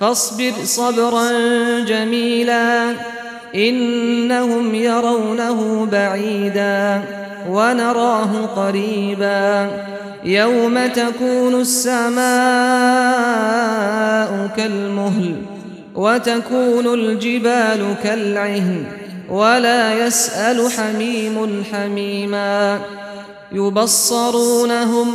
فاصبر صبرا جميلا إنهم يرونه بعيدا ونراه قريبا. يوم تكون السماء كالمهل وتكون الجبال كالعهن ولا يسأل حميم حميما. يبصرونهم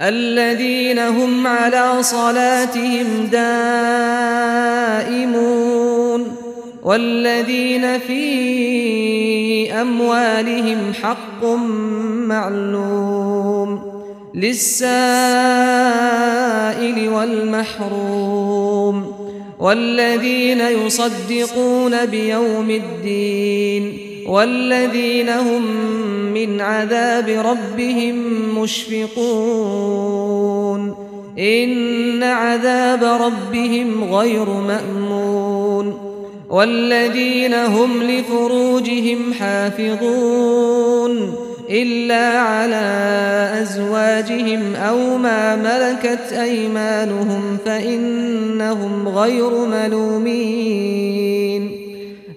الذين هم على صلاتهم دائمون والذين في أموالهم حق معلوم للسائل والمحروم والذين يصدقون بيوم الدين والذين هم من عذاب ربهم مشفقون. إن عذاب ربهم غير مأمون. والذين هم لفروجهم حافظون. إلا على أزواجهم أو ما ملكت أيمانهم فإنهم غير ملومين.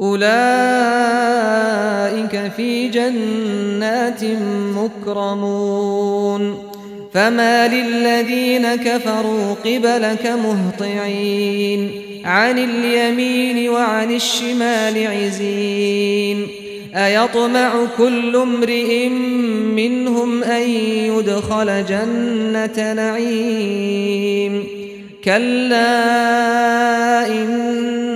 أولئك في جنات مكرمون. فما للذين كفروا قبلك مهطعين. عن اليمين وعن الشمال عزين. أيطمع كل امرئ منهم أن يدخل جنة نعيم. كلا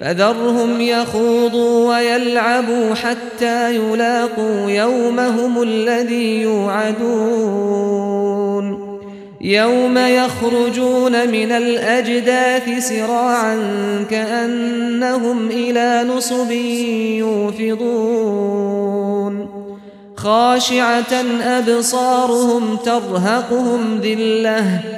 فذرهم يخوضوا ويلعبوا حتى يلاقوا يومهم الذي يوعدون. يوم يخرجون من الأجداث سراعا كأنهم إلى نصب يوفضون. خاشعة أبصارهم ترهقهم ذلة.